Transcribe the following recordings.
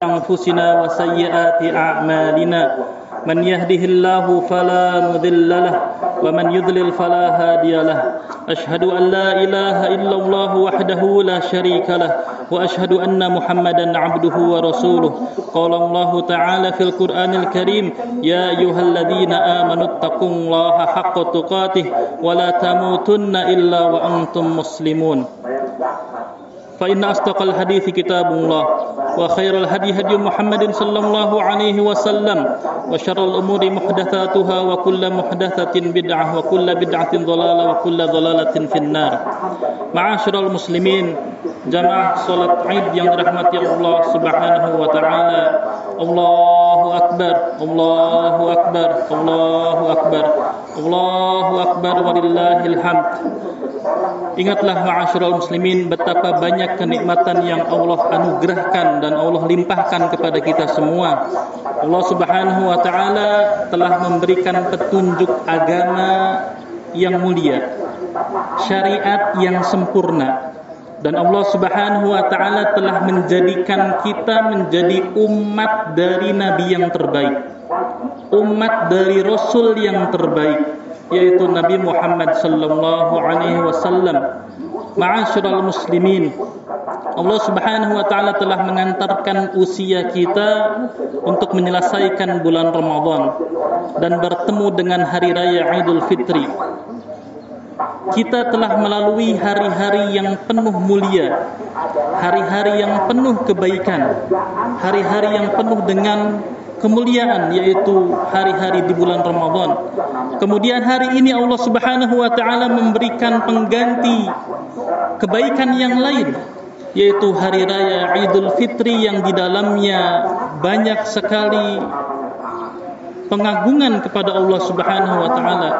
أنفسنا وسيئات أعمالنا. من يهده الله فلا مذل له ومن يضلل فلا هادي له. أشهد أن لا إله إلا الله وحده لا شريك له وأشهد أن محمدا عبده ورسوله. قال الله تعالى في القرآن الكريم يا أيها الذين آمنوا اتقوا الله حق تقاته ولا تموتن إلا وأنتم مسلمون. فإن أصدق الحديث كتاب الله وخير الهدي هدي محمد صلى الله عليه وسلم وشر الأمور محدثاتها وكل محدثة بدعة وكل بدعة ضلالة وكل ضلالة في النار معاشر المسلمين جماعة صلاة عيد yang dirahmati Allah Subhanahu wa taala Allahu akbar Allahu akbar Allahu akbar Allahu akbar walillahil hamd Ingatlah ma'asyiral muslimin betapa banyak kenikmatan yang Allah anugerahkan dan Allah limpahkan kepada kita semua. Allah Subhanahu wa taala telah memberikan petunjuk agama yang mulia, syariat yang sempurna. Dan Allah Subhanahu wa taala telah menjadikan kita menjadi umat dari nabi yang terbaik. Umat dari rasul yang terbaik yaitu Nabi Muhammad sallallahu alaihi wasallam. Ma'asyiral muslimin, Allah Subhanahu wa taala telah mengantarkan usia kita untuk menyelesaikan bulan Ramadan dan bertemu dengan hari raya Idul Fitri. Kita telah melalui hari-hari yang penuh mulia, hari-hari yang penuh kebaikan, hari-hari yang penuh dengan kemuliaan yaitu hari-hari di bulan Ramadan. Kemudian hari ini Allah Subhanahu wa taala memberikan pengganti kebaikan yang lain yaitu hari raya Idul Fitri yang di dalamnya banyak sekali pengagungan kepada Allah Subhanahu wa taala.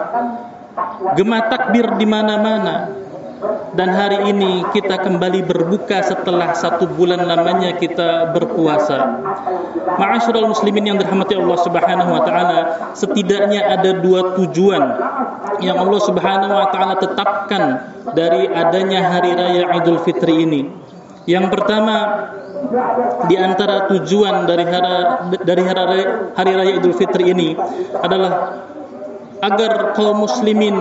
Gema takbir di mana-mana, dan hari ini kita kembali berbuka setelah satu bulan lamanya kita berpuasa. Ma'asyiral muslimin yang dirahmati Allah Subhanahu wa taala, setidaknya ada dua tujuan yang Allah Subhanahu wa taala tetapkan dari adanya hari raya Idul Fitri ini. Yang pertama di antara tujuan dari hari dari hari, hari raya Idul Fitri ini adalah agar kaum muslimin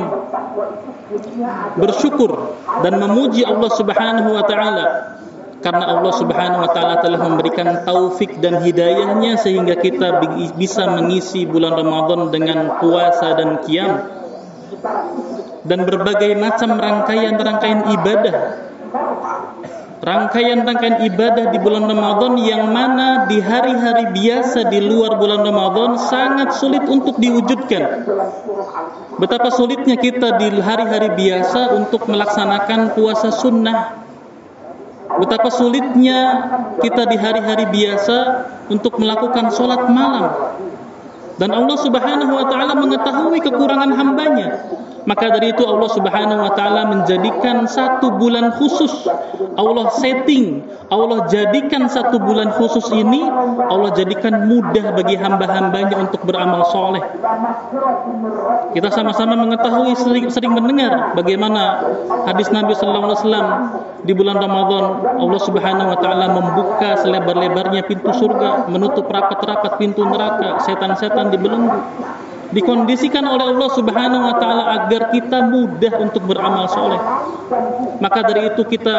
bersyukur dan memuji Allah Subhanahu wa taala karena Allah Subhanahu wa taala telah memberikan taufik dan hidayahnya sehingga kita bisa mengisi bulan Ramadan dengan puasa dan qiyam dan berbagai macam rangkaian-rangkaian ibadah rangkaian-rangkaian ibadah di bulan Ramadan yang mana di hari-hari biasa di luar bulan Ramadan sangat sulit untuk diwujudkan. Betapa sulitnya kita di hari-hari biasa untuk melaksanakan puasa sunnah. Betapa sulitnya kita di hari-hari biasa untuk melakukan sholat malam. Dan Allah Subhanahu wa taala mengetahui kekurangan hambanya. Maka dari itu Allah Subhanahu wa taala menjadikan satu bulan khusus. Allah setting, Allah jadikan satu bulan khusus ini Allah jadikan mudah bagi hamba-hambanya untuk beramal soleh. Kita sama-sama mengetahui sering, sering mendengar bagaimana hadis Nabi sallallahu alaihi wasallam di bulan Ramadan Allah Subhanahu wa taala membuka selebar-lebarnya pintu surga, menutup rapat-rapat pintu neraka, setan-setan dibelenggu dikondisikan oleh Allah Subhanahu wa taala agar kita mudah untuk beramal soleh. Maka dari itu kita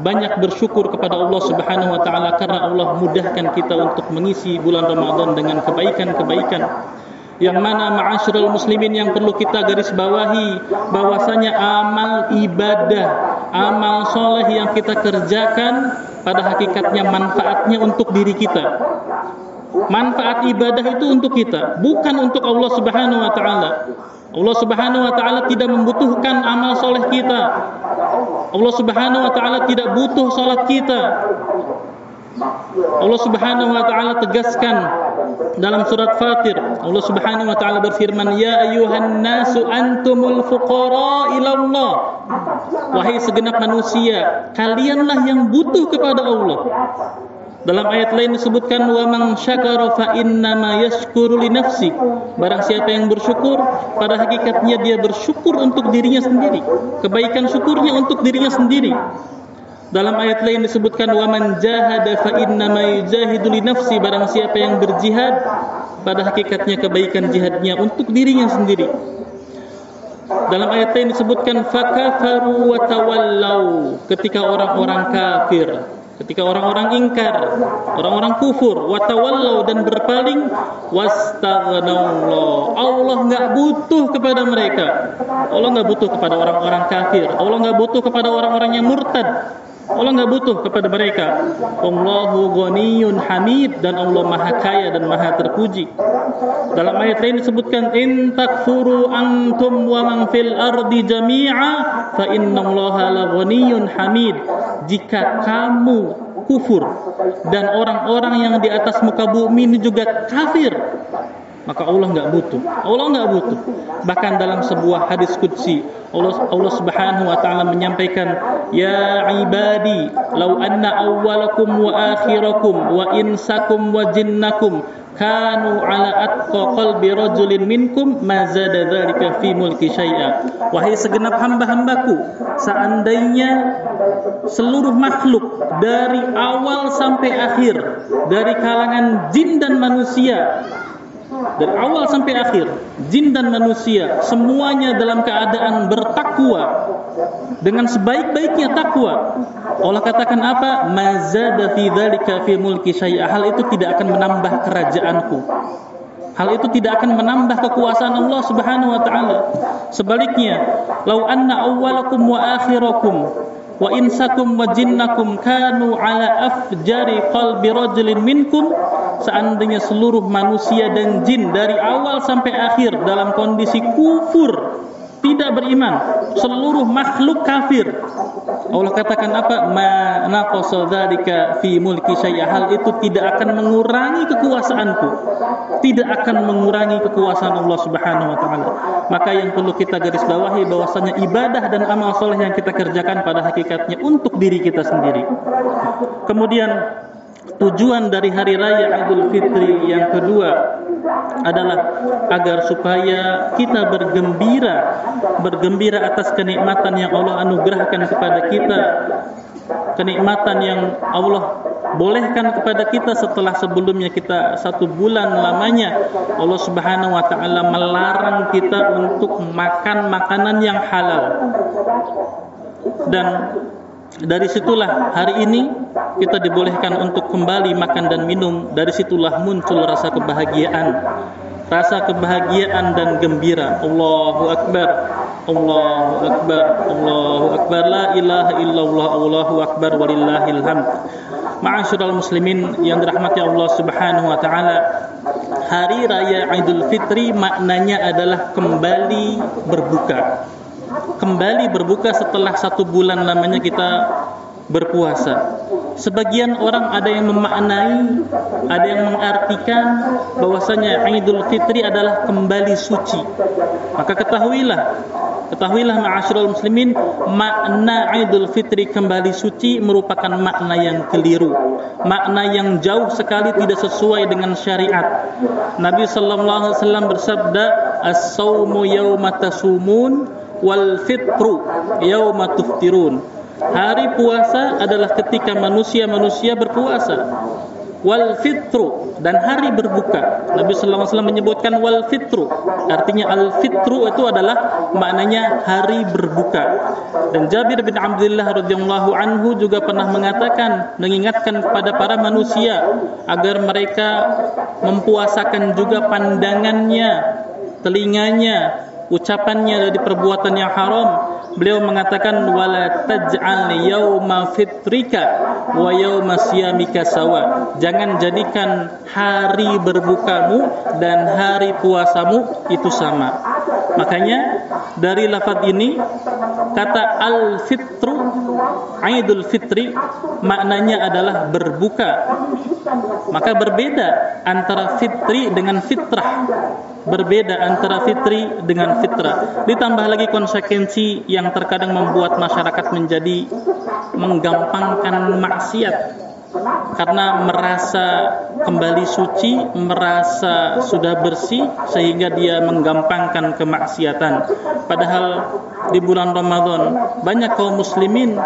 banyak bersyukur kepada Allah Subhanahu wa taala karena Allah mudahkan kita untuk mengisi bulan Ramadan dengan kebaikan-kebaikan. Yang mana ma'asyiral muslimin yang perlu kita garis bawahi bahwasanya amal ibadah, amal soleh yang kita kerjakan pada hakikatnya manfaatnya untuk diri kita manfaat ibadah itu untuk kita, bukan untuk Allah Subhanahu wa taala. Allah Subhanahu wa taala tidak membutuhkan amal soleh kita. Allah Subhanahu wa taala tidak butuh salat kita. Allah Subhanahu wa taala tegaskan dalam surat Fatir, Allah Subhanahu wa taala berfirman, "Ya ayyuhan nasu antumul fuqara ila Allah." Wahai segenap manusia, kalianlah yang butuh kepada Allah. Dalam ayat lain disebutkan wa man syakara fa innama yashkuru li nafsi. Barang siapa yang bersyukur, pada hakikatnya dia bersyukur untuk dirinya sendiri. Kebaikan syukurnya untuk dirinya sendiri. dalam ayat lain disebutkan wa man jahada fa inna ma yujahidu li nafsi barang siapa yang berjihad pada hakikatnya kebaikan jihadnya untuk dirinya sendiri dalam ayat lain disebutkan fakafaru wa ketika orang-orang kafir ketika orang-orang ingkar orang-orang kufur wa tawallau dan berpaling wastaghnaullah. Allah enggak butuh kepada mereka. Allah enggak butuh kepada orang-orang kafir. Allah enggak butuh kepada orang-orang yang murtad. Allah enggak butuh kepada mereka. Allahu ghaniyun hamid dan Allah maha kaya dan maha terpuji. Dalam ayat lain disebutkan in takfuru antum wa man fil ardi jami'a fa innallaha la ghaniyun hamid jika kamu kufur dan orang-orang yang di atas muka bumi ini juga kafir maka Allah enggak butuh. Allah enggak butuh. Bahkan dalam sebuah hadis qudsi Allah Allah Subhanahu wa taala menyampaikan ya ibadi law anna awwalakum wa akhirakum wa insakum wa jinnakum kanu ala atqa qalbi rajulin minkum ma zada dzalika fi mulki syai'a. Wahai segenap hamba-hambaku seandainya seluruh makhluk dari awal sampai akhir dari kalangan jin dan manusia dari awal sampai akhir jin dan manusia semuanya dalam keadaan bertakwa dengan sebaik-baiknya takwa. Allah katakan apa? Mazada fi dzalika fi mulki hal itu tidak akan menambah kerajaanku. Hal itu tidak akan menambah kekuasaan Allah Subhanahu wa taala. Sebaliknya lau anna awwalakum wa akhirakum wa insakum wa jinnakum kanu ala afjari qalbi rajulin minkum seandainya seluruh manusia dan jin dari awal sampai akhir dalam kondisi kufur tidak beriman seluruh makhluk kafir. Allah katakan apa? Ma naqasa dzalika fi mulki syai'a. Hal itu tidak akan mengurangi kekuasaanku. Tidak akan mengurangi kekuasaan Allah Subhanahu wa taala. Maka yang perlu kita garis bawahi bahwasanya ibadah dan amal soleh yang kita kerjakan pada hakikatnya untuk diri kita sendiri. Kemudian tujuan dari hari raya Idul Fitri yang kedua adalah agar supaya kita bergembira bergembira atas kenikmatan yang Allah anugerahkan kepada kita kenikmatan yang Allah bolehkan kepada kita setelah sebelumnya kita satu bulan lamanya. Allah Subhanahu wa taala melarang kita untuk makan makanan yang halal. Dan dari situlah hari ini kita dibolehkan untuk kembali makan dan minum. Dari situlah muncul rasa kebahagiaan. Rasa kebahagiaan dan gembira. Allahu akbar. Allahu akbar. Allahu akbar. La ilaha illallah. Allahu akbar. Walillahil hamd. Ma'asyiral muslimin yang dirahmati Allah Subhanahu wa taala. Hari raya Idul Fitri maknanya adalah kembali berbuka kembali berbuka setelah satu bulan lamanya kita berpuasa. Sebagian orang ada yang memaknai, ada yang mengartikan bahwasanya Idul Fitri adalah kembali suci. Maka ketahuilah, ketahuilah ma'asyiral muslimin, makna Idul Fitri kembali suci merupakan makna yang keliru. Makna yang jauh sekali tidak sesuai dengan syariat. Nabi sallallahu alaihi wasallam bersabda, "As-saumu yauma tasumun wal fitru yauma tuftirun. Hari puasa adalah ketika manusia-manusia berpuasa. Wal fitru dan hari berbuka. Nabi sallallahu alaihi menyebutkan wal fitru. Artinya al fitru itu adalah maknanya hari berbuka. Dan Jabir bin Abdullah radhiyallahu anhu juga pernah mengatakan mengingatkan kepada para manusia agar mereka mempuasakan juga pandangannya, telinganya, ucapannya dari perbuatan yang haram. Beliau mengatakan wala taj'al yauma fitrika wa yauma siyamika sawa. Jangan jadikan hari berbukamu dan hari puasamu itu sama. Makanya dari lafaz ini kata al fitru Idul Fitri maknanya adalah berbuka maka berbeda antara fitri dengan fitrah berbeda antara fitri dengan fitrah. Ditambah lagi konsekuensi yang terkadang membuat masyarakat menjadi menggampangkan maksiat. karena merasa kembali suci, merasa sudah bersih sehingga dia menggampangkan kemaksiatan. Padahal di bulan Ramadan banyak kaum muslimin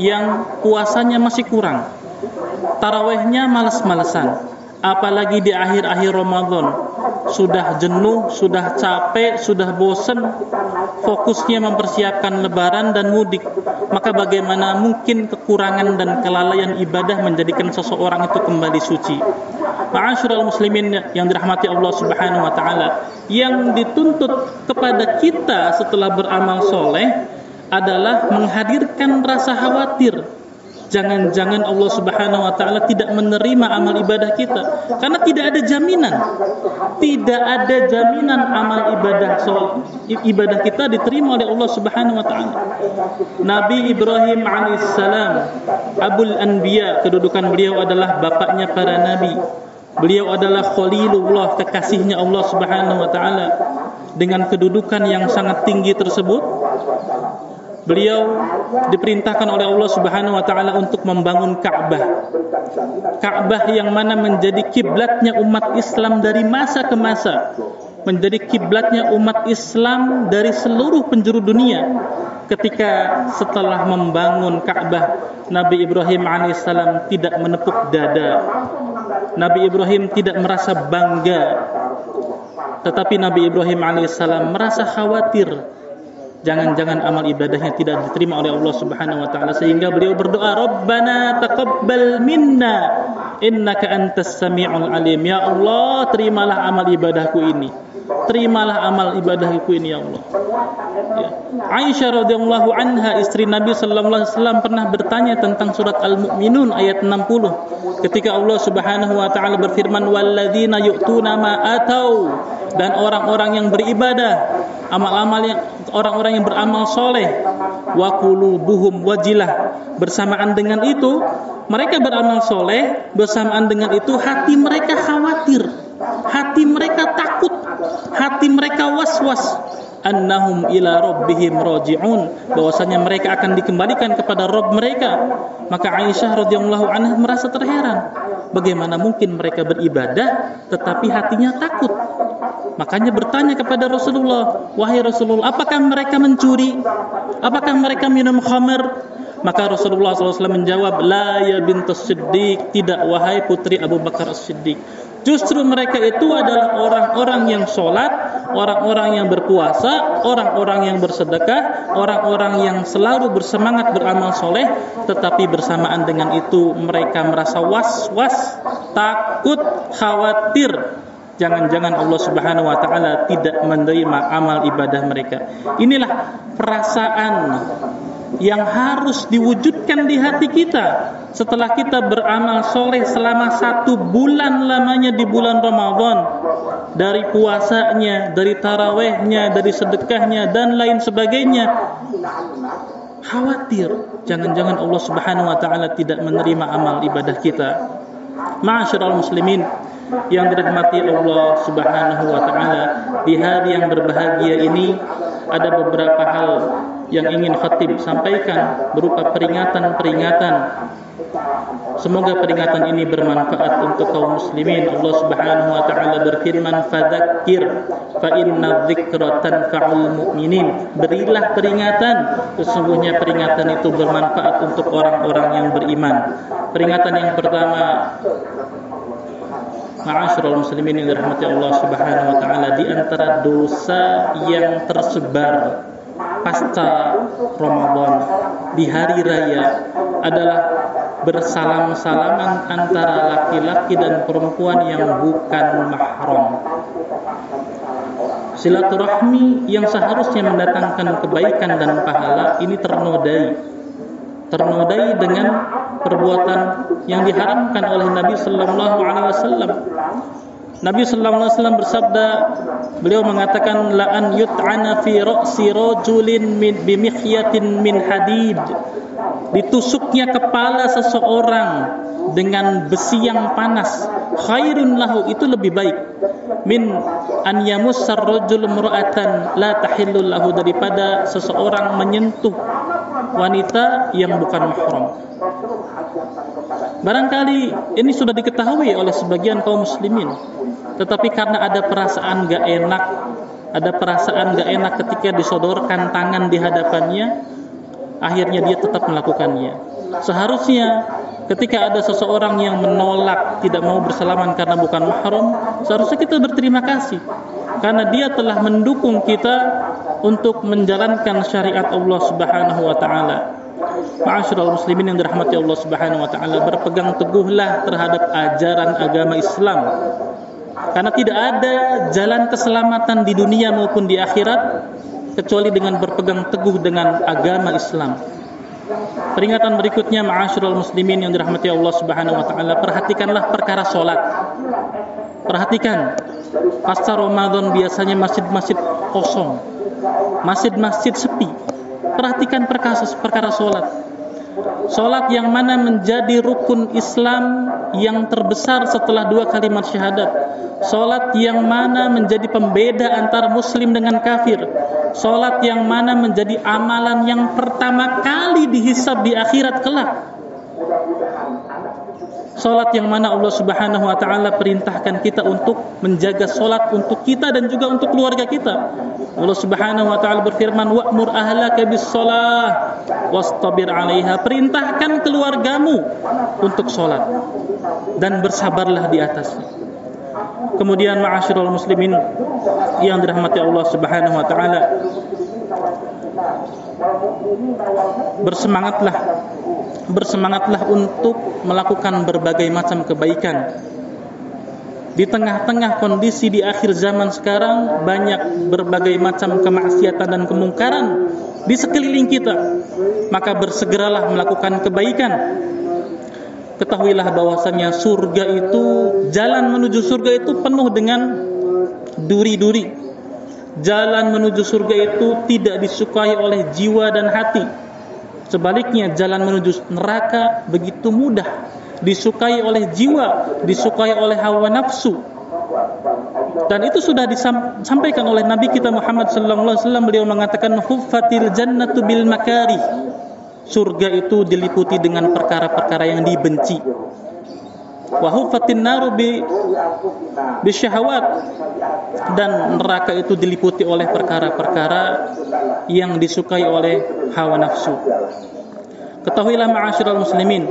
yang puasanya masih kurang. Tarawehnya males-malesan apalagi di akhir-akhir Ramadan. Sudah jenuh, sudah capek, sudah bosan fokusnya mempersiapkan lebaran dan mudik. Maka bagaimana mungkin kekurangan dan kelalaian ibadah menjadikan seseorang itu kembali suci? Ma'asyiral muslimin yang dirahmati Allah Subhanahu wa taala yang dituntut kepada kita setelah beramal soleh adalah menghadirkan rasa khawatir jangan-jangan Allah Subhanahu wa taala tidak menerima amal ibadah kita. Karena tidak ada jaminan. Tidak ada jaminan amal ibadah so, ibadah kita diterima oleh Allah Subhanahu wa taala. Nabi Ibrahim alaihissalam Abul Anbiya kedudukan beliau adalah bapaknya para nabi. Beliau adalah khalilullah kekasihnya Allah Subhanahu wa taala. Dengan kedudukan yang sangat tinggi tersebut beliau diperintahkan oleh Allah Subhanahu wa taala untuk membangun Ka'bah. Ka'bah yang mana menjadi kiblatnya umat Islam dari masa ke masa. Menjadi kiblatnya umat Islam dari seluruh penjuru dunia. Ketika setelah membangun Ka'bah, Nabi Ibrahim alaihissalam tidak menepuk dada. Nabi Ibrahim tidak merasa bangga. Tetapi Nabi Ibrahim alaihissalam merasa khawatir jangan-jangan amal ibadahnya tidak diterima oleh Allah Subhanahu wa taala sehingga beliau berdoa Rabbana taqabbal minna innaka antas samiul alim. Ya Allah terimalah amal ibadahku ini. Terimalah amal ibadahku ini ya Allah. Ya. Aisyah radhiyallahu anha istri Nabi sallallahu alaihi wasallam pernah bertanya tentang surat Al-Mu'minun ayat 60 ketika Allah Subhanahu wa taala berfirman walladzina yu'tuna ma atau dan orang-orang yang beribadah amal-amal yang orang-orang yang beramal soleh. Wa qulubuhum wajilah. Bersamaan dengan itu mereka beramal soleh bersamaan dengan itu hati mereka khawatir. Hati mereka takut. Hati mereka was-was. Annahum ila rabbihim raji'un. Bahwasanya mereka akan dikembalikan kepada Rabb mereka. Maka Aisyah radhiyallahu anha merasa terheran. Bagaimana mungkin mereka beribadah tetapi hatinya takut Makanya bertanya kepada Rasulullah, "Wahai Rasulullah, apakah mereka mencuri? Apakah mereka minum khamar?" Maka Rasulullah SAW menjawab, "La ya bintus Siddiq, tidak wahai putri Abu Bakar As-Siddiq." Justru mereka itu adalah orang-orang yang sholat, orang-orang yang berpuasa, orang-orang yang bersedekah, orang-orang yang selalu bersemangat beramal soleh, tetapi bersamaan dengan itu mereka merasa was-was, takut, khawatir jangan-jangan Allah Subhanahu wa taala tidak menerima amal ibadah mereka. Inilah perasaan yang harus diwujudkan di hati kita setelah kita beramal soleh selama satu bulan lamanya di bulan Ramadan dari puasanya, dari tarawehnya, dari sedekahnya dan lain sebagainya khawatir jangan-jangan Allah Subhanahu wa taala tidak menerima amal ibadah kita. Ma'asyiral muslimin yang dirahmati Allah Subhanahu wa taala di hari yang berbahagia ini ada beberapa hal yang ingin khatib sampaikan berupa peringatan-peringatan Semoga peringatan ini bermanfaat untuk kaum muslimin. Allah Subhanahu wa taala berfirman, "Fadzakir fa inna dzikra tanfa'ul mu'minin." Berilah peringatan, sesungguhnya peringatan itu bermanfaat untuk orang-orang yang beriman. Peringatan yang pertama Ma'asyiral muslimin yang dirahmati Allah Subhanahu wa taala di antara dosa yang tersebar pasca Ramadan di hari raya adalah bersalam-salaman antara laki-laki dan perempuan yang bukan mahram. Silaturahmi yang seharusnya mendatangkan kebaikan dan pahala ini ternodai. Ternodai dengan perbuatan yang diharamkan oleh Nabi sallallahu alaihi wasallam. Nabi sallallahu alaihi wasallam bersabda, beliau mengatakan la an yut'ana fi ra'si rajulin min bimikhyatin min hadid. Ditusuknya kepala seseorang dengan besi yang panas, khairun lahu itu lebih baik. Min an yamussar rajul imra'atan la tahillu lahu daripada seseorang menyentuh wanita yang bukan mahram Barangkali ini sudah diketahui oleh sebagian kaum muslimin. Tetapi karena ada perasaan gak enak, ada perasaan gak enak ketika disodorkan tangan di hadapannya, akhirnya dia tetap melakukannya. Seharusnya ketika ada seseorang yang menolak tidak mau bersalaman karena bukan mahram, seharusnya kita berterima kasih karena dia telah mendukung kita untuk menjalankan syariat Allah Subhanahu wa taala. Ma'asyiral muslimin yang dirahmati Allah Subhanahu wa taala, berpegang teguhlah terhadap ajaran agama Islam. Karena tidak ada jalan keselamatan di dunia maupun di akhirat kecuali dengan berpegang teguh dengan agama Islam. Peringatan berikutnya ma'asyiral muslimin yang dirahmati Allah Subhanahu wa taala, perhatikanlah perkara salat. Perhatikan pasca Ramadan biasanya masjid-masjid kosong. Masjid-masjid sepi. Perhatikan perkara perkara salat. Salat yang mana menjadi rukun Islam yang terbesar setelah dua kalimat syahadat. Salat yang mana menjadi pembeda antara muslim dengan kafir. Salat yang mana menjadi amalan yang pertama kali dihisab di akhirat kelak. Salat yang mana Allah Subhanahu wa taala perintahkan kita untuk menjaga salat untuk kita dan juga untuk keluarga kita. Allah Subhanahu wa taala berfirman, "Wa'mur ahlaka bis shalah wastabir 'alaiha." Perintahkan keluargamu untuk salat dan bersabarlah di atasnya. Kemudian ma'asyiral muslimin yang dirahmati Allah Subhanahu wa taala bersemangatlah bersemangatlah untuk melakukan berbagai macam kebaikan. Di tengah-tengah kondisi di akhir zaman sekarang banyak berbagai macam kemaksiatan dan kemungkaran di sekeliling kita. Maka bersegeralah melakukan kebaikan. Ketahuilah bahwasanya surga itu jalan menuju surga itu penuh dengan duri-duri. Jalan menuju surga itu tidak disukai oleh jiwa dan hati Sebaliknya jalan menuju neraka begitu mudah disukai oleh jiwa, disukai oleh hawa nafsu. Dan itu sudah disampaikan oleh Nabi kita Muhammad sallallahu alaihi wasallam beliau mengatakan huffatil jannatu bil makari. Surga itu diliputi dengan perkara-perkara yang dibenci. Wa huffatin naru bi dan neraka itu diliputi oleh perkara-perkara yang disukai oleh hawa nafsu. Ketahuilah ma'asyiral muslimin,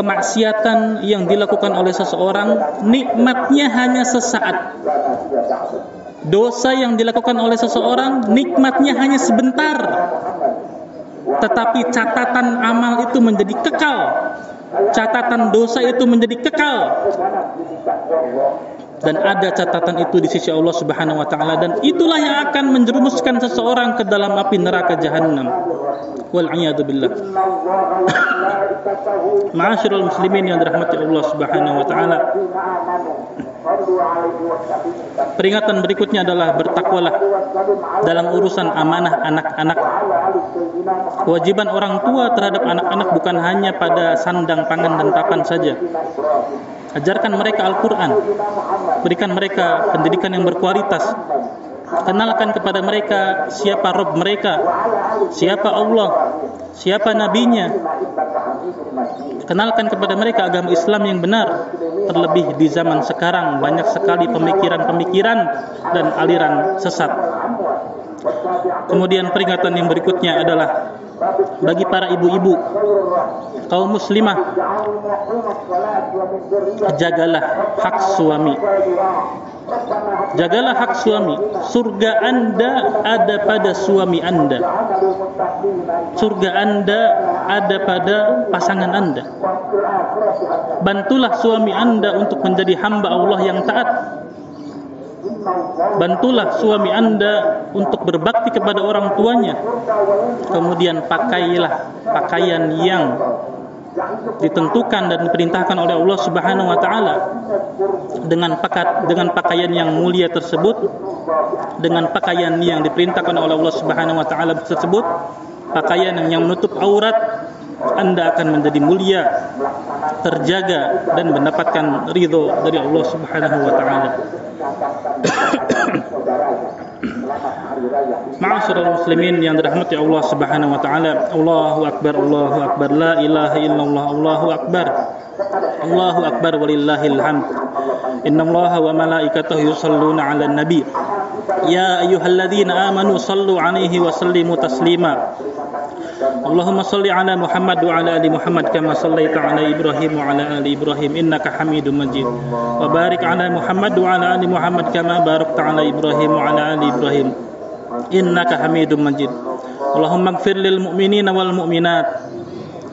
kemaksiatan yang dilakukan oleh seseorang nikmatnya hanya sesaat. Dosa yang dilakukan oleh seseorang nikmatnya hanya sebentar. Tetapi catatan amal itu menjadi kekal. Catatan dosa itu menjadi kekal dan ada catatan itu di sisi Allah Subhanahu wa taala dan itulah yang akan menjerumuskan seseorang ke dalam api neraka jahanam. Wal billah. Ma'asyiral muslimin yang dirahmati Allah Subhanahu wa taala. Peringatan berikutnya adalah bertakwalah dalam urusan amanah anak-anak. Kewajiban orang tua terhadap anak-anak bukan hanya pada sandang pangan dan papan saja. Ajarkan mereka Al-Quran Berikan mereka pendidikan yang berkualitas. Kenalkan kepada mereka siapa Rob mereka Siapa Allah Siapa Nabinya. Kenalkan kepada mereka agama Islam yang benar. Terlebih di zaman sekarang Banyak sekali pemikiran-pemikiran Dan aliran sesat. Kemudian peringatan yang berikutnya adalah bagi para ibu-ibu kaum muslimah jagalah hak suami. Jagalah hak suami. Surga anda ada pada suami anda. Surga anda ada pada pasangan anda. Bantulah suami anda untuk menjadi hamba Allah yang taat bantulah suami anda untuk berbakti kepada orang tuanya. Kemudian pakailah pakaian yang ditentukan dan diperintahkan oleh Allah Subhanahu wa taala dengan pakat dengan pakaian yang mulia tersebut dengan pakaian yang diperintahkan oleh Allah Subhanahu wa taala tersebut pakaian yang menutup aurat anda akan menjadi mulia terjaga dan mendapatkan ridho dari Allah Subhanahu wa taala Ma'asyiral muslimin yang dirahmati Allah Subhanahu wa taala. Allahu akbar, Allahu akbar, la ilaha illallah, Allahu akbar. Allahu akbar walillahil hamd. Innallaha wa malaikatahu yusalluna 'alan nabi. Ya ayyuhalladzina amanu sallu 'alaihi wa sallimu taslima. اللهم صل على محمد وعلى آل محمد كما صليت على إبراهيم وعلى آل إبراهيم إنك حميد مجيد. وبارك على محمد وعلى آل محمد كما باركت على إبراهيم وعلى آل إبراهيم إنك حميد مجيد. اللهم اغفر للمؤمنين والمؤمنات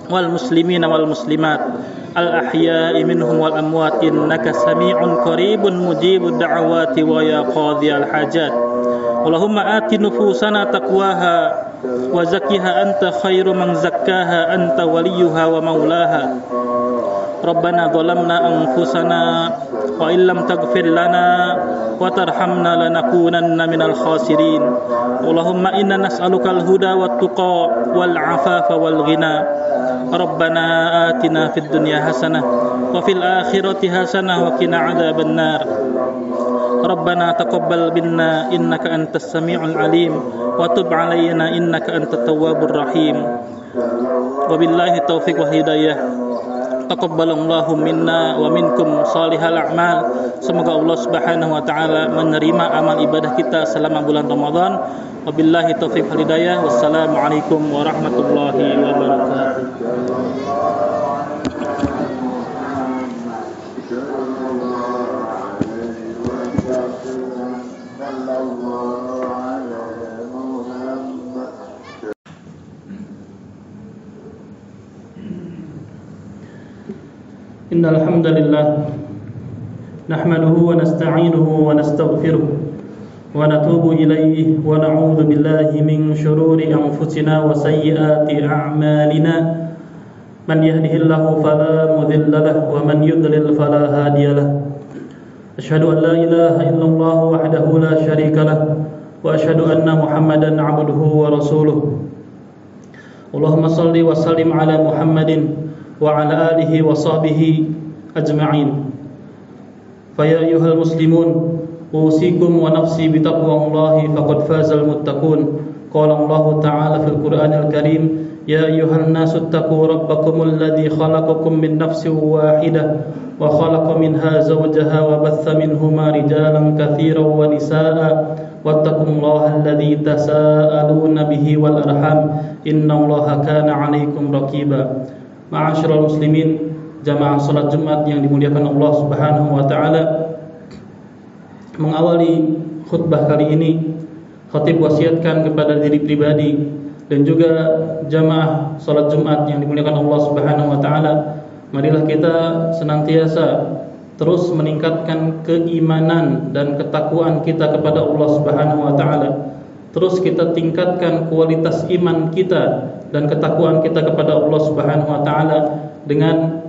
والمسلمين والمسلمات. الأحياء منهم والأموات إنك سميع قريب مجيب الدعوات ويا قاضي الحاجات. اللهم آت نفوسنا تقواها وزكها أنت خير من زكاها أنت وليها ومولاها. ربنا ظلمنا أنفسنا وإن لم تغفر لنا وترحمنا لنكونن من الخاسرين اللهم إنا نسألك الهدى والتقى والعفاف والغنى ربنا آتنا في الدنيا حسنة وفي الآخرة حسنة وقنا عذاب النار ربنا تقبل منا إنك أنت السميع العليم وتب علينا إنك أنت التواب الرحيم وبالله التوفيق والهداية taqabbalallahu minna wa minkum salihal a'mal. Semoga Allah Subhanahu wa taala menerima amal ibadah kita selama bulan Ramadan. Wabillahi taufiq hidayah. Wassalamualaikum warahmatullahi wabarakatuh. إن الحمد لله نحمده ونستعينه ونستغفره ونتوب إليه ونعوذ بالله من شرور أنفسنا وسيئات أعمالنا. من يهده الله فلا مذل له ومن يضلل فلا هادي له. أشهد أن لا إله إلا الله وحده لا شريك له وأشهد أن محمدا عبده ورسوله. اللهم صل وسلم على محمد وعلى آله وصحبه أجمعين. فيا أيها المسلمون أوصيكم ونفسي بتقوى الله فقد فاز المتقون. قال الله تعالى في القرآن الكريم يا أيها الناس اتقوا ربكم الذي خلقكم من نفس واحدة وخلق منها زوجها وبث منهما رجالا كثيرا ونساء. واتقوا الله الذي تساءلون به والأرحام إن الله كان عليكم رقيبا. Ma'asyiral muslimin, jamaah salat Jumat yang dimuliakan Allah Subhanahu wa taala. Mengawali khutbah kali ini, khatib wasiatkan kepada diri pribadi dan juga jamaah salat Jumat yang dimuliakan Allah Subhanahu wa taala, marilah kita senantiasa terus meningkatkan keimanan dan ketakwaan kita kepada Allah Subhanahu wa taala. Terus kita tingkatkan kualitas iman kita dan ketakwaan kita kepada Allah Subhanahu wa taala dengan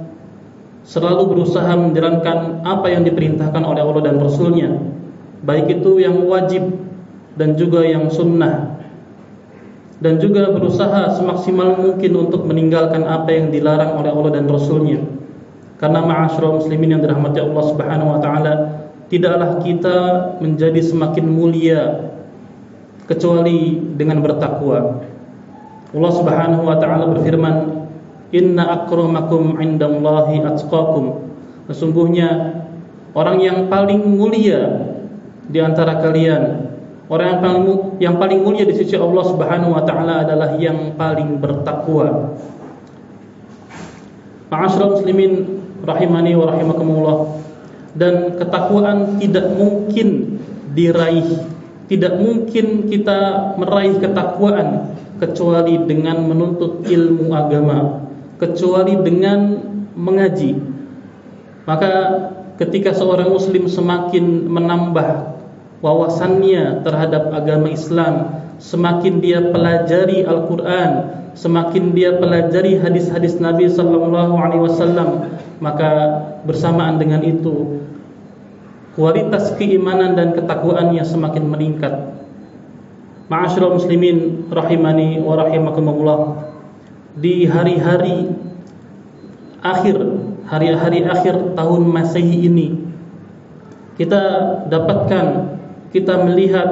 selalu berusaha menjalankan apa yang diperintahkan oleh Allah dan Rasulnya baik itu yang wajib dan juga yang sunnah dan juga berusaha semaksimal mungkin untuk meninggalkan apa yang dilarang oleh Allah dan Rasulnya. Karena ma'asyiral muslimin yang dirahmati Allah Subhanahu wa taala tidaklah kita menjadi semakin mulia kecuali dengan bertakwa Allah Subhanahu wa taala berfirman, "Inna akramakum 'indallahi atqakum." Sesungguhnya orang yang paling mulia di antara kalian, orang yang paling yang paling mulia di sisi Allah Subhanahu wa taala adalah yang paling bertakwa. Ma'asyiral muslimin rahimani wa rahimakumullah. Dan ketakwaan tidak mungkin diraih, tidak mungkin kita meraih ketakwaan kecuali dengan menuntut ilmu agama, kecuali dengan mengaji. Maka ketika seorang muslim semakin menambah wawasannya terhadap agama Islam, semakin dia pelajari Al-Qur'an, semakin dia pelajari hadis-hadis Nabi sallallahu alaihi wasallam, maka bersamaan dengan itu kualitas keimanan dan ketakwaannya semakin meningkat Ma'asyiral muslimin rahimani wa rahimakumullah. Di hari-hari akhir, hari-hari akhir tahun Masehi ini kita dapatkan, kita melihat,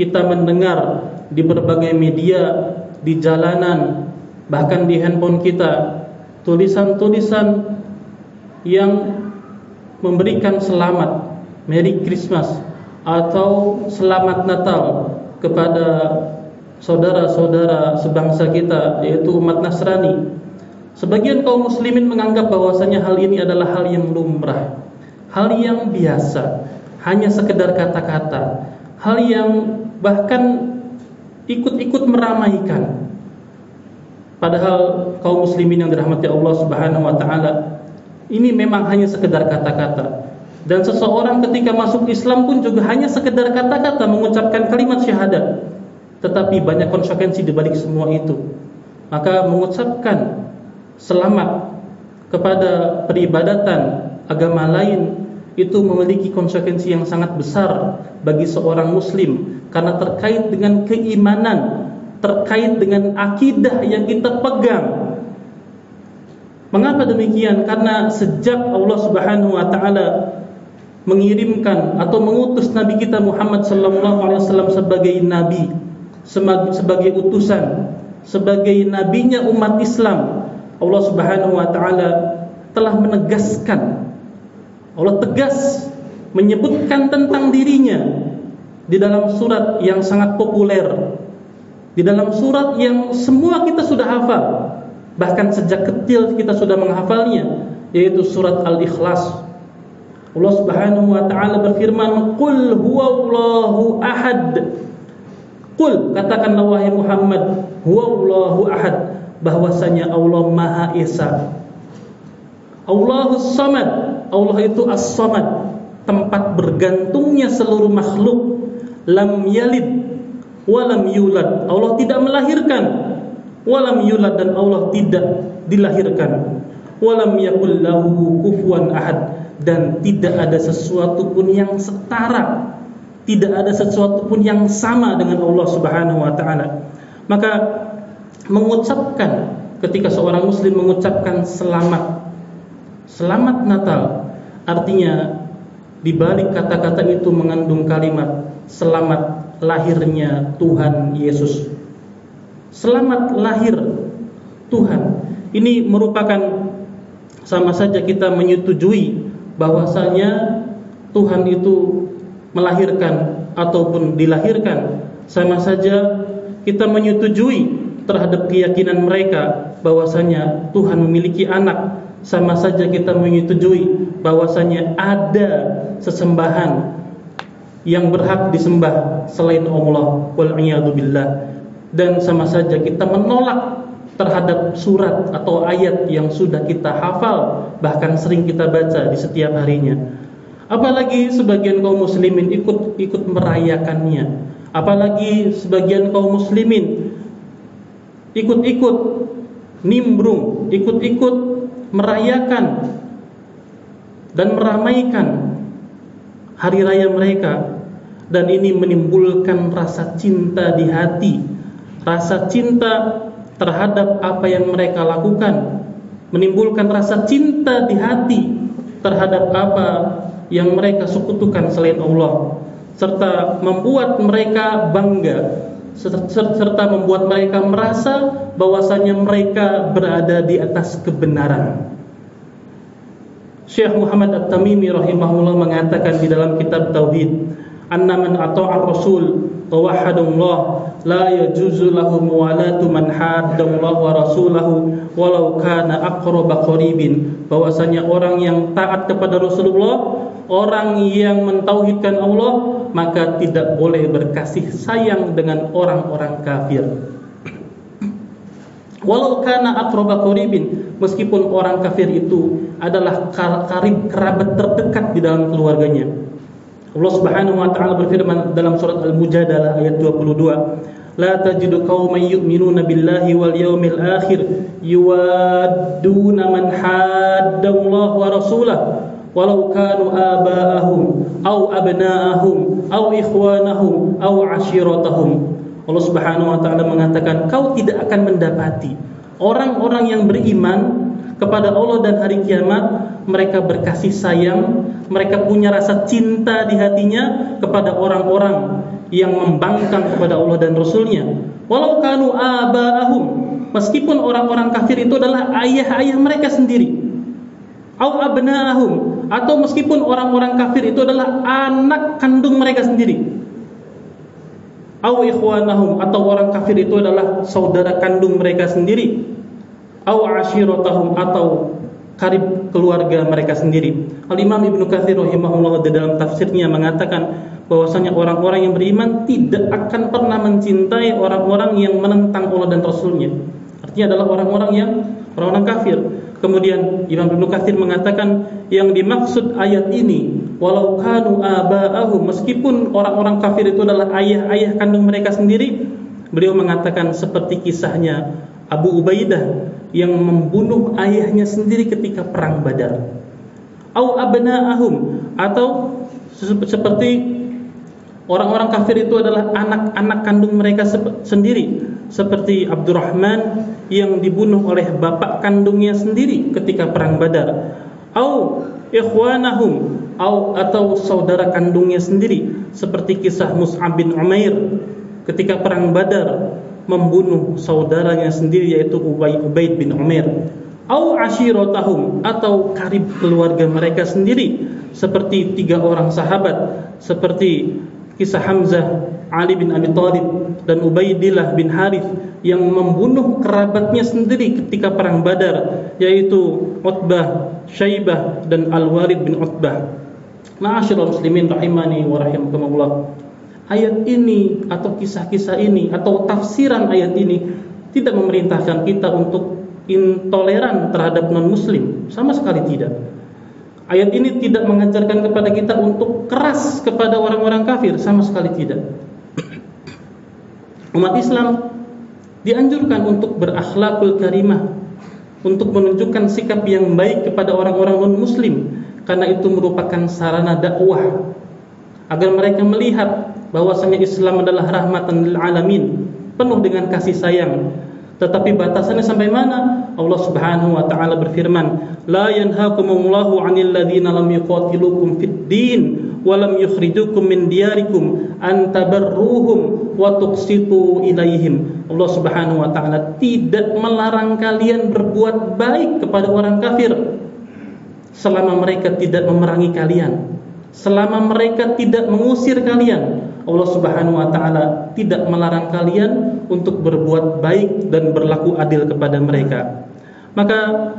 kita mendengar di berbagai media, di jalanan, bahkan di handphone kita, tulisan-tulisan yang memberikan selamat, Merry Christmas atau selamat Natal kepada saudara-saudara sebangsa kita yaitu umat Nasrani. Sebagian kaum muslimin menganggap bahwasanya hal ini adalah hal yang lumrah, hal yang biasa, hanya sekedar kata-kata, hal yang bahkan ikut-ikut meramaikan. Padahal kaum muslimin yang dirahmati Allah Subhanahu wa taala ini memang hanya sekedar kata-kata. Dan seseorang ketika masuk Islam pun juga hanya sekedar kata-kata mengucapkan kalimat syahadat. Tetapi banyak konsekuensi di balik semua itu. Maka mengucapkan selamat kepada peribadatan agama lain itu memiliki konsekuensi yang sangat besar bagi seorang muslim karena terkait dengan keimanan, terkait dengan akidah yang kita pegang. Mengapa demikian? Karena sejak Allah Subhanahu wa taala mengirimkan atau mengutus nabi kita Muhammad sallallahu alaihi wasallam sebagai nabi, sebagai utusan, sebagai nabinya umat Islam, Allah Subhanahu wa taala telah menegaskan Allah tegas menyebutkan tentang dirinya di dalam surat yang sangat populer di dalam surat yang semua kita sudah hafal bahkan sejak kecil kita sudah menghafalnya yaitu surat Al-Ikhlas Allah Subhanahu wa taala berfirman qul huwallahu ahad qul katakanlah wahai Muhammad huwallahu ahad bahwasanya Allah Maha Esa. Allahus Samad, Allah itu As-Samad, tempat bergantungnya seluruh makhluk. Lam yalid walam yulad. Allah tidak melahirkan. Walam yulad dan Allah tidak dilahirkan. Walam yakul lahu kufuwan ahad dan tidak ada sesuatu pun yang setara. Tidak ada sesuatu pun yang sama dengan Allah Subhanahu wa taala. Maka mengucapkan ketika seorang muslim mengucapkan selamat selamat Natal artinya di balik kata-kata itu mengandung kalimat selamat lahirnya Tuhan Yesus selamat lahir Tuhan ini merupakan sama saja kita menyetujui bahwasanya Tuhan itu melahirkan ataupun dilahirkan sama saja kita menyetujui terhadap keyakinan mereka bahwasanya Tuhan memiliki anak. Sama saja kita menyetujui bahwasanya ada sesembahan yang berhak disembah selain Allah wal dan sama saja kita menolak terhadap surat atau ayat yang sudah kita hafal bahkan sering kita baca di setiap harinya. Apalagi sebagian kaum muslimin ikut ikut merayakannya. Apalagi sebagian kaum muslimin ikut-ikut nimbrung, ikut-ikut merayakan dan meramaikan hari raya mereka. Dan ini menimbulkan rasa cinta di hati, rasa cinta terhadap apa yang mereka lakukan, menimbulkan rasa cinta di hati terhadap apa yang mereka sekutukan selain Allah serta membuat mereka bangga serta membuat mereka merasa bahwasanya mereka berada di atas kebenaran. Syekh Muhammad At-Tamimi rahimahullah mengatakan di dalam kitab Tauhid, "Anna man ata'a rasul wa la yajuzu lahu muwalatu man haddallah wa rasulahu walau kana aqraba qaribin." Bahwasanya orang yang taat kepada Rasulullah orang yang mentauhidkan Allah maka tidak boleh berkasih sayang dengan orang-orang kafir. Walau kana aqraba qaribin, meskipun orang kafir itu adalah karib kerabat terdekat di dalam keluarganya. Allah Subhanahu wa taala berfirman dalam surat Al-Mujadalah ayat 22, "La tajidu qauman yu'minuna billahi wal yawmil akhir yuwadduna man hadda Allah wa rasulahu walau kanu aba'ahum au abna'ahum au ikhwanahum au ashiratahum. Allah Subhanahu wa taala mengatakan kau tidak akan mendapati orang-orang yang beriman kepada Allah dan hari kiamat mereka berkasih sayang mereka punya rasa cinta di hatinya kepada orang-orang yang membangkang kepada Allah dan Rasulnya. Walau kanu aba'ahum meskipun orang-orang kafir itu adalah ayah-ayah mereka sendiri. Au abna'ahum atau meskipun orang-orang kafir itu adalah anak kandung mereka sendiri. Au ikhwanahum atau orang kafir itu adalah saudara kandung mereka sendiri au ashiratahum atau karib keluarga mereka sendiri. Al-Imam Ibnu Katsir rahimahullah di dalam tafsirnya mengatakan bahwasanya orang-orang yang beriman tidak akan pernah mencintai orang-orang yang menentang Allah dan Rasulnya. Artinya adalah orang-orang yang orang-orang kafir. Kemudian Imam Ibnu Katsir mengatakan yang dimaksud ayat ini walau kanu aba'ahum meskipun orang-orang kafir itu adalah ayah-ayah kandung mereka sendiri, beliau mengatakan seperti kisahnya Abu Ubaidah yang membunuh ayahnya sendiri ketika perang Badar. Au abna'ahum atau seperti orang-orang kafir itu adalah anak-anak kandung mereka sendiri seperti Abdurrahman yang dibunuh oleh bapak kandungnya sendiri ketika perang Badar. Au ikhwanahum au atau saudara kandungnya sendiri seperti kisah Mus'ab bin Umair ketika perang Badar membunuh saudaranya sendiri yaitu Ubaid bin Umair au ashiratahum atau karib keluarga mereka sendiri seperti tiga orang sahabat seperti kisah Hamzah Ali bin Abi Thalib dan Ubaidillah bin Harith yang membunuh kerabatnya sendiri ketika perang Badar yaitu Utbah, Syaibah dan Al-Walid bin Utbah. Ma'asyiral muslimin rahimani wa rahimakumullah ayat ini atau kisah-kisah ini atau tafsiran ayat ini tidak memerintahkan kita untuk intoleran terhadap non-muslim. Sama sekali tidak. Ayat ini tidak mengajarkan kepada kita untuk keras kepada orang-orang kafir. Sama sekali tidak. Umat Islam dianjurkan untuk berakhlakul karimah untuk menunjukkan sikap yang baik kepada orang-orang non-muslim. Karena itu merupakan sarana dakwah agar mereka melihat bahwasanya Islam adalah rahmatan lil alamin, penuh dengan kasih sayang. Tetapi batasannya sampai mana? Allah Subhanahu wa taala berfirman, "La yanhaakumullahu 'anil ladzina lam yuqatilukum fid din wa lam yukhrijukum min diyarikum an tabarruhum wa tuqsitu ilaihim." Allah Subhanahu wa taala tidak melarang kalian berbuat baik kepada orang kafir selama mereka tidak memerangi kalian, selama mereka tidak mengusir kalian, Allah Subhanahu wa taala tidak melarang kalian untuk berbuat baik dan berlaku adil kepada mereka. Maka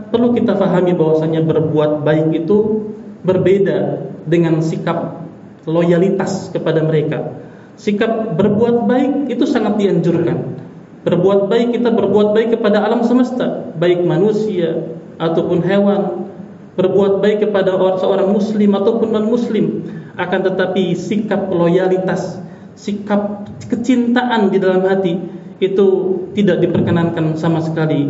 perlu kita fahami bahwasanya berbuat baik itu berbeda dengan sikap loyalitas kepada mereka. Sikap berbuat baik itu sangat dianjurkan. Berbuat baik kita berbuat baik kepada alam semesta, baik manusia ataupun hewan. Berbuat baik kepada seorang muslim ataupun non muslim akan tetapi sikap loyalitas, sikap kecintaan di dalam hati itu tidak diperkenankan sama sekali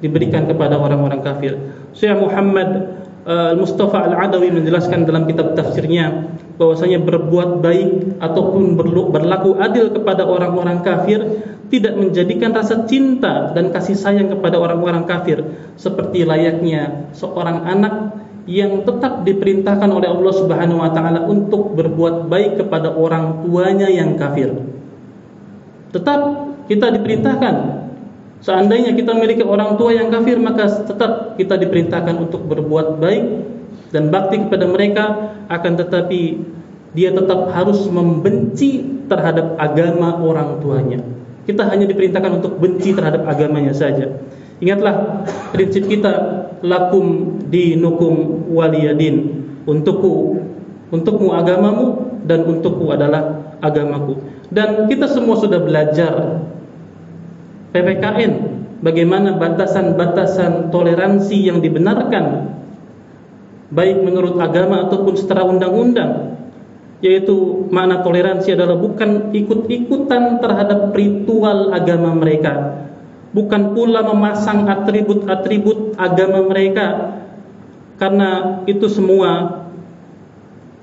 diberikan kepada orang-orang kafir. Syekh Muhammad uh, Al-Mustafa Al-Adawi menjelaskan dalam kitab tafsirnya bahwasanya berbuat baik ataupun berlaku adil kepada orang-orang kafir tidak menjadikan rasa cinta dan kasih sayang kepada orang-orang kafir seperti layaknya seorang anak yang tetap diperintahkan oleh Allah Subhanahu wa taala untuk berbuat baik kepada orang tuanya yang kafir. Tetap kita diperintahkan seandainya kita memiliki orang tua yang kafir maka tetap kita diperintahkan untuk berbuat baik dan bakti kepada mereka akan tetapi dia tetap harus membenci terhadap agama orang tuanya. Kita hanya diperintahkan untuk benci terhadap agamanya saja. Ingatlah prinsip kita lakum dinukum waliyadin. Untukku untukmu agamamu dan untukku adalah agamaku. Dan kita semua sudah belajar PPKN bagaimana batasan-batasan toleransi yang dibenarkan baik menurut agama ataupun secara undang-undang yaitu makna toleransi adalah bukan ikut-ikutan terhadap ritual agama mereka. Bukan pula memasang atribut-atribut agama mereka. Karena itu semua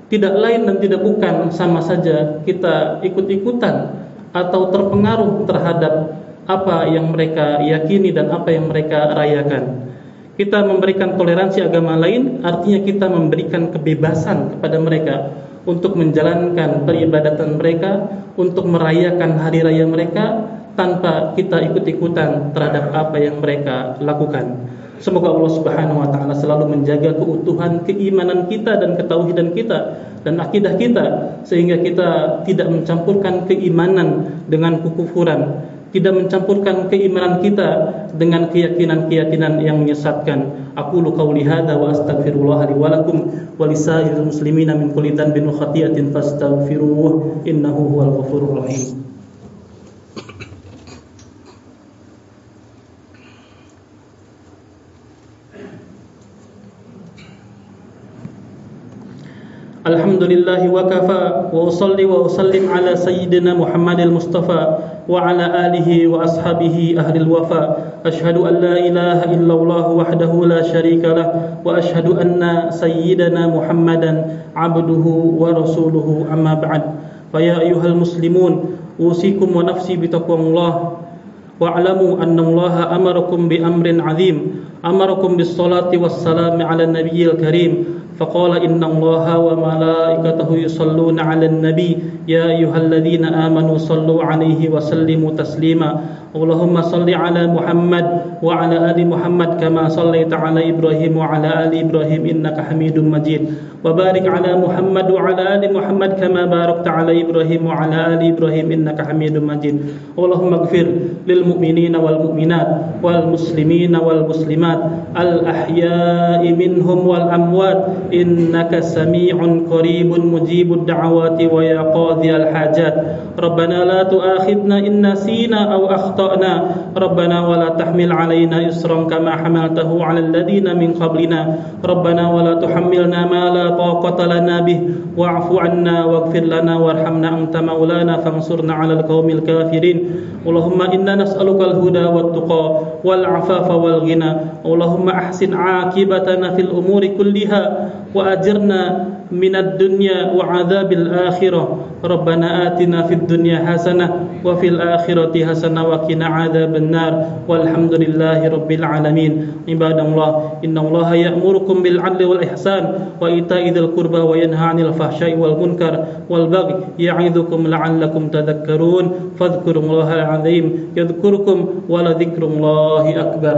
tidak lain dan tidak bukan sama saja kita ikut-ikutan atau terpengaruh terhadap apa yang mereka yakini dan apa yang mereka rayakan. Kita memberikan toleransi agama lain artinya kita memberikan kebebasan kepada mereka untuk menjalankan peribadatan mereka, untuk merayakan hari raya mereka tanpa kita ikut-ikutan terhadap apa yang mereka lakukan. Semoga Allah Subhanahu wa taala selalu menjaga keutuhan keimanan kita dan ketauhidan kita dan akidah kita sehingga kita tidak mencampurkan keimanan dengan kekufuran, tidak mencampurkan keimanan kita dengan keyakinan-keyakinan yang menyesatkan. Aku lu kau lihada wa astaghfirullah li wa lakum wa muslimina min kulitan dhanbin wa khati'atin fastaghfiruh innahu huwal ghafurur rahim. Alhamdulillah wa kafa wa usalli wa usallim ala sayyidina Muhammadil Mustafa وعلى آله وأصحابه أهل الوفاء أشهد أن لا إله إلا الله وحده لا شريك له وأشهد أن سيدنا محمدا عبده ورسوله أما بعد فيا أيها المسلمون أوصيكم ونفسي بتقوى الله واعلموا أن الله أمركم بأمر عظيم أمركم بالصلاة والسلام على النبي الكريم فقال إن الله وملائكته يصلون على النبي. يا أيها الذين آمنوا صلوا عليه وسلموا تسليما. اللهم صل على محمد وعلى آل محمد كما صليت على إبراهيم وعلى آل إبراهيم إنك حميد مجيد. وبارك على محمد وعلى آل محمد كما باركت على إبراهيم وعلى آل إبراهيم إنك حميد مجيد. اللهم اغفر للمؤمنين والمؤمنات والمسلمين والمسلمات. الأحياء منهم والأموات. إنك سميع قريب مجيب الدعوات ويا قاضي الحاجات. ربنا لا تؤاخذنا إن نسينا أو أخطأنا. ربنا ولا تحمل علينا إصرا كما حملته على الذين من قبلنا. ربنا ولا تحملنا ما لا طاقة لنا به. واعف عنا واغفر لنا وارحمنا أنت مولانا فانصرنا على القوم الكافرين. اللهم إنا نسألك الهدى والتقى والعفاف والغنى. اللهم أحسن عاقبتنا في الأمور كلها. وأجرنا من الدنيا وعذاب الآخرة. ربنا آتنا في الدنيا حسنة وفي الآخرة حسنة وقنا عذاب النار. والحمد لله رب العالمين. عباد الله إن الله يأمركم بالعدل والإحسان وإيتاء ذي القربى وينهى عن الفحشاء والمنكر والبغي يعظكم لعلكم تذكرون. فاذكروا الله العظيم يذكركم ولذكر الله أكبر.